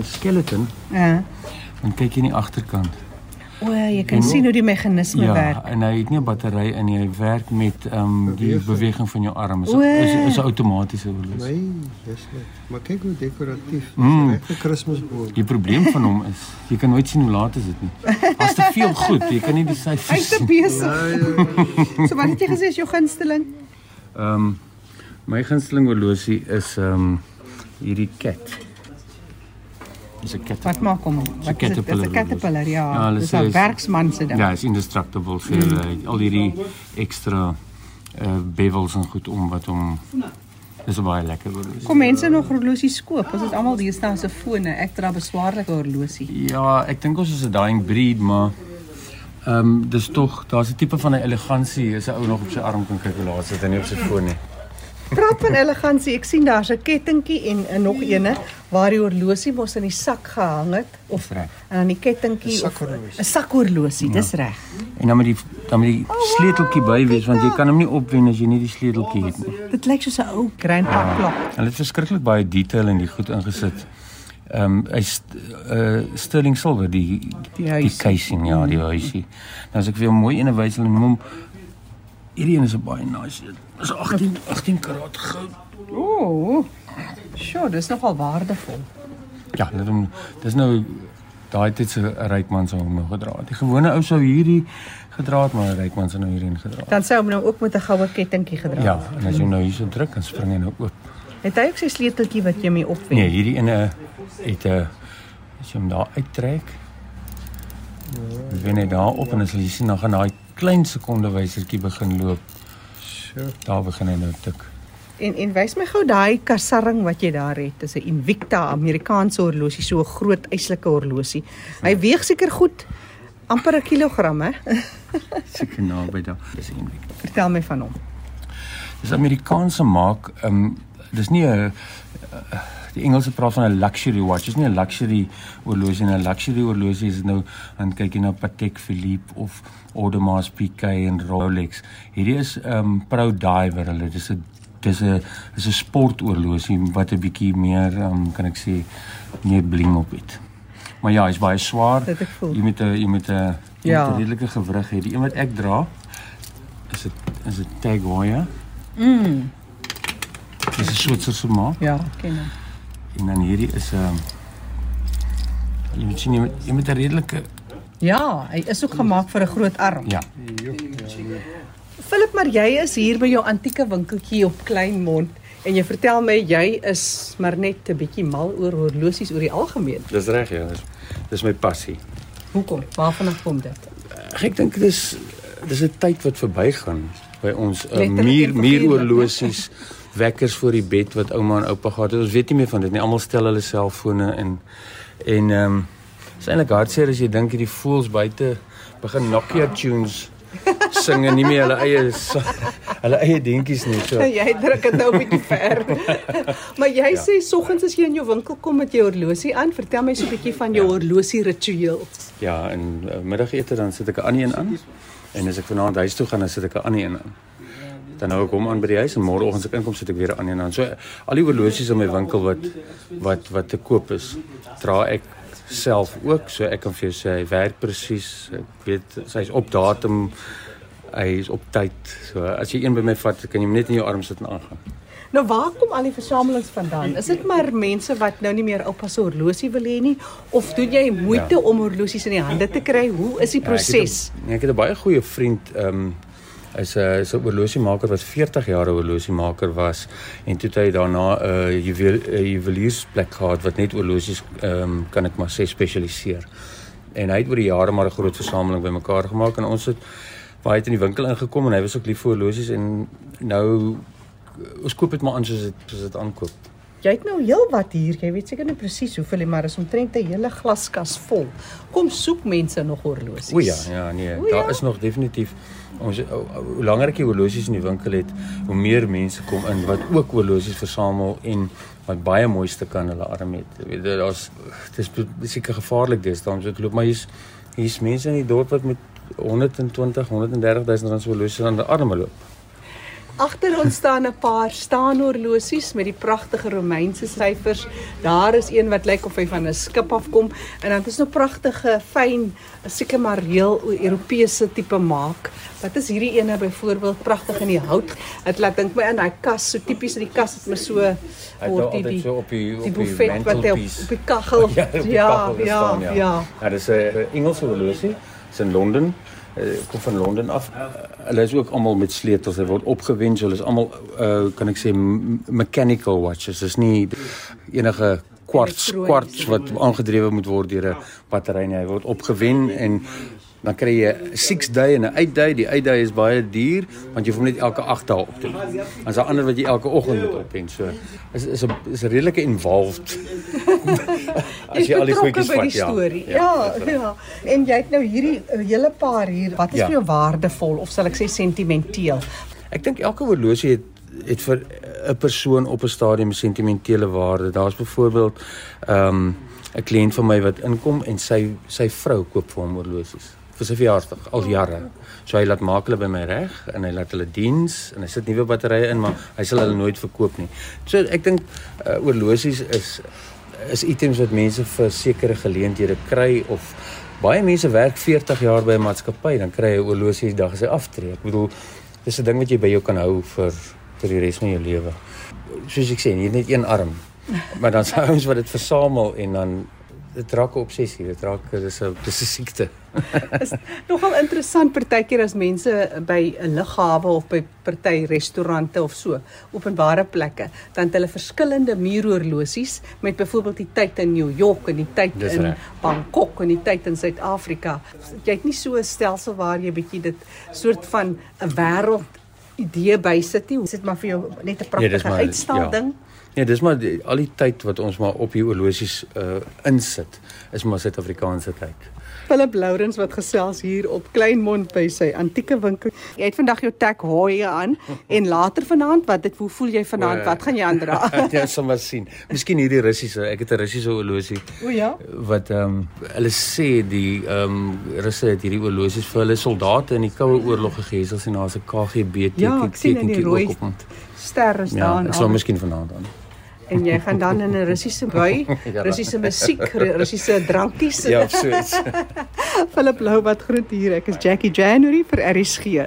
'n skeleton, Ja. dan kyk jy in die agterkant. O, jy kan En- sien hoe die meganisme Ja, werk. en hy het nie 'n battery in nie. Hy werk met ehm um, die Beweging. van jou arm. Is O. is, is 'n outomatiese horlosie. Nee, dis net. Maar kyk hoe dekoratief. Dis Mm. 'n regte Kersboom. Die probleem van hom is, jy kan nooit sien hoe laat is dit nie. Daar's te veel goed, jy kan nie die syfers Hy's te sien. besig. Ja, ja. So wat het jy gesê is jou gunsteling? Ehm um, my gunsteling horlosie is ehm um, hierdie cat. Dis 'n cat. Wat maak hom? Wat is? Dis caterpillar 'n caterpillar, ja. Ja, Dis 'n is- werksman se ding. Ja, is indestructible vir mm. al hierdie ekstra uh bevels en goed om wat hom Dis baie lekker horlosie. Kom mense nog horlosies koop? Ons het almal deesdae se fone, ek dra beswaarlike horlosie. Ja, ek dink ons is 'n dying breed, maar ehm um, dis tog daar's 'n tipe van 'n elegansie as 'n ou nog op sy arm kan kyk hoe laat sit en nie op sy foon nie. Praat van elegansie, ek sien daar's 'n kettingkie en, en nog eene waar die horlosie mos in die sak gehang het of en dan die kettingkie Een of. 'n sakhorlosie, dis reg. En dan met die dan met die sleuteltjie by wees want jy kan hom nie opwen as jy nie die sleuteltjie het nie. Dit lyk soos 'n ou grandpa klok. Hulle het verskriklik baie detail in die goed ingesit. Ehm um, hy's uh sterling silwer die Die die huisie. casing ja, die huisie. Nou as ek vir jou mooi ene wys, hulle noem hom hierdie een is 'n baie nice. een. Dis 18 18 karat goud. Ooh. Sjoe, dis nogal waardevol. Ja, dit hom dis nou daai tyd se ryk man sou hom nou gedra het. Die gewone ou sou hierdie gedra het, maar 'n ryk man sou nou hierdie gedra het. Dan sou hom nou ook met 'n goue kettingkie gedra. Ja, en as jy nou hierso druk, dan spring hy nou oop. Het hy ook sy sleuteltjie wat jy mee opwen? Nee, hierdie ene het 'n as jy hom daar uittrek. Wen hy daar op en as jy sien dan gaan daai klein sekonde wysertjie begin loop. So. Daar begin hy nou tik. En en wys my gou daai kassarring wat jy daar het. Dis 'n Invicta Amerikaanse horlosie, so 'n groot eislike horlosie. Hy weeg seker goed amper 'n kilogram, hè? Seker naby daar. Dis week. Vertel my van hom. Dis Amerikaanse maak. Ehm um, dis nie 'n die Engelse praat van 'n luxury watch. Dis nie 'n luxury horlosie nie. 'n Luxury horlosie is nou dan kyk jy na Patek Philippe of Audemars Piguet en Rolex. Hierdie is ehm um, Pro Diver. Hulle dis 'n dis 'n is 'n sporthorlosie wat 'n bietjie meer ehm um, kan ek sê meer bling op het. Maar ja, hy's baie swaar. Dit. Jy moet 'n jy moet 'n jy Ja. 'n redelike gewrig hê. Die een wat ek dra is 'n is 'n Tag Heuer. Mm. Dis 'n Switserse maak Ja, ken hom. En dan hierdie is 'n um, jy moet sien jy moet, jy moet 'n redelike Ja, hy is ook gemaak vir 'n groot arm. ja. Philip, maar jy is hier by jou antieke winkeltjie op Kleinmond en jy vertel my jy is maar net 'n bietjie mal oor horlosies oor die algemeen. Dis reg ja, dis dis my passie. Hoekom? Waarvan kom dit? Ek dink dis dis 'n tyd wat verbygaan by ons uh, Letterlik muur en figuurlik, muurhorlosies wekkers voor die bed wat ouma en oupa gehad het. Ons weet nie meer van dit nie. Almal stel hulle selfone en en ehm um, is eintlik hartseer as jy dink hierdie fools buite begin Nokia tunes sing en nie meer hulle eie hulle eie dingetjies nie. So jy druk dit nou 'n bietjie ver. maar jy ja. sê soggens as jy in jou winkel kom met jou horlosie aan, vertel my so 'n bietjie van jou ja. horlosie ritueels. Ja, en uh, middagete dan sit ek 'n ander een aan. En as ek vanaand huis toe gaan, dan sit ek 'n ander een aan. Dan hou ek hom aan by die huis en môreoggend as ek inkom sit ek weer 'n ander een aan. So al die horlosies in my winkel wat wat wat te koop is, dra ek self ook. So ek kan vir jou sê hy werk presies. Ek weet sy's op datum. Hy is op tyd. So as jy een by my vat, kan jy hom net in jou arm sit en aangaan. Nou waar kom al die versamelings vandaan? Is dit maar mense wat nou nie meer oupa se horlosie wil hê nie of doen jy moeite ja. om horlosies in die hande te kry? Hoe is die proses? Ja, nee, ek het 'n baie goeie vriend, ehm um, hy's 'n is 'n horlosiemaker wat 40 jaar 'n horlosiemaker was en toe hy daarna 'n uh, juwel, uh, juweliersplek gehad wat net horlosies ehm um, kan ek maar sê spesialiseer. En hy het oor die jare maar 'n groot versameling bymekaar gemaak en ons het baie uit in die winkel ingekom en hy was ook lief vir horlosies en nou ons koop dit maar aan soos dit soos dit aankoop. Jy het nou heel wat hier. Jy weet seker nie presies hoeveel nie, maar is omtrent 'n hele glaskas vol. Kom soek mense nog horlosies. O ja, ja nee, O ja. daar is nog definitief ons hoe langer ek die horlosies in die winkel het, hoe meer mense kom in wat ook horlosies versamel en wat baie mooi stukke aan hulle arm het. Jy weet daar's dis dis seker gevaarlik deesdae om so te loop, maar hier's hier's mense in die dorp wat met 120, 130 000 rand se horlosies aan die arme loop. Agter ons staan 'n paar staanhorlosies met die pragtige Romeinse syfers. Daar is een wat lyk of hy van 'n skip afkom en dan is nou pragtige fyn seker maar heel Europese tipe maak. Wat is hierdie ene byvoorbeeld pragtig in die hout? Dit laat dink my aan daai kas, so tipies in die kas het my so word altyd die so op die op die die buffet wat hy op, op die kaggel. Ja, die ja, ja, ja, ja. Ja, dis 'n Engelse horlosie. Dis in Londen. Uh, kom van Londen af. Hulle is ook almal met sleutels. Hulle word opgewen, so hulle is almal uh, kan ek sê mechanical watches. Dis nie enige kwarts kwarts wat aangedrewe moet word deur 'n battery nie. Hy word opgewen en dan kry jy 'n 6 day en 'n 8 day. Die 8 day is baie duur want jy hoef net elke 8 dae op te doen. Dan's daar ander wat jy elke oggend moet opwen. So is is 'n is 'n redelike involved as jy al die goedjies vat, die storie. Ja, ja, ja. En jy het nou hierdie uh, hele paar hier. Wat is Ja. vir jou waardevol of sal ek sê sentimenteel? Ek dink elke horlosie het het vir 'n persoon op 'n stadium sentimentele waarde. Daar's byvoorbeeld ehm um, 'n kliënt van my wat inkom en sy sy vrou koop vir hom horlosies vir sy verjaarsdag al jare. So hy laat maak hulle by my reg en hy laat hulle diens en hy sit nuwe batterye in, maar hy sal hulle nooit verkoop nie. So ek dink uh, horlosies is is items wat mense vir sekere geleenthede kry of baie mense werk 40 jaar by 'n maatskappy dan kry jy 'n horlosie die dag as hy aftree. Ek bedoel dis 'n ding wat jy by jou kan hou vir vir die res van jou lewe. Soos ek sê, jy het net een arm. Maar dan se ouens wat dit versamel en dan dit raak 'n obsessie, dit raak dis 'n dis 'n siekte. Nogal interessant partykeer as mense by 'n lughawe of by party restaurante of so, openbare plekke, dan het hulle verskillende muurhorlosies met byvoorbeeld die tyd in New York en die tyd Dis in reg. Bangkok en die tyd in Suid-Afrika. Jy het nie so 'n stelsel waar jy bietjie dit soort van 'n wêreld idee bysit nie. Dit maar vir jou net 'n Nee, pragtige uitstal ja. ding. Ja, dis maar die, al die tyd wat ons maar op hier horlosies uh insit, is maar Suid-Afrikaanse tyd. Philip Lourens wat gesels hier op Kleinmond by sy antieke winkel. Jy het vandag jou tag hooie aan en later vanaand wat dit hoe voel jy vanaand? Wat gaan jy aandra? ja, sal maar sien. Miskien hierdie Russiese, ek het 'n Russiese horlosie o ja. wat ehm um, hulle sê die ehm um, Russe het hierdie horlosies vir hulle soldate in die Koue Oorlog gegee, soos en daar's 'n KGB teken Ja, ek sien in die rooi ook op hom. ster is Ja, ek sal miskien vanaand aan. En jy gaan dan in 'n Russiese bui, Ja. Russiese musiek, Ru- Russiese drankies. Ja, so iets. Philip Lou wat groet hier. Ek is Jackie January vir RSG.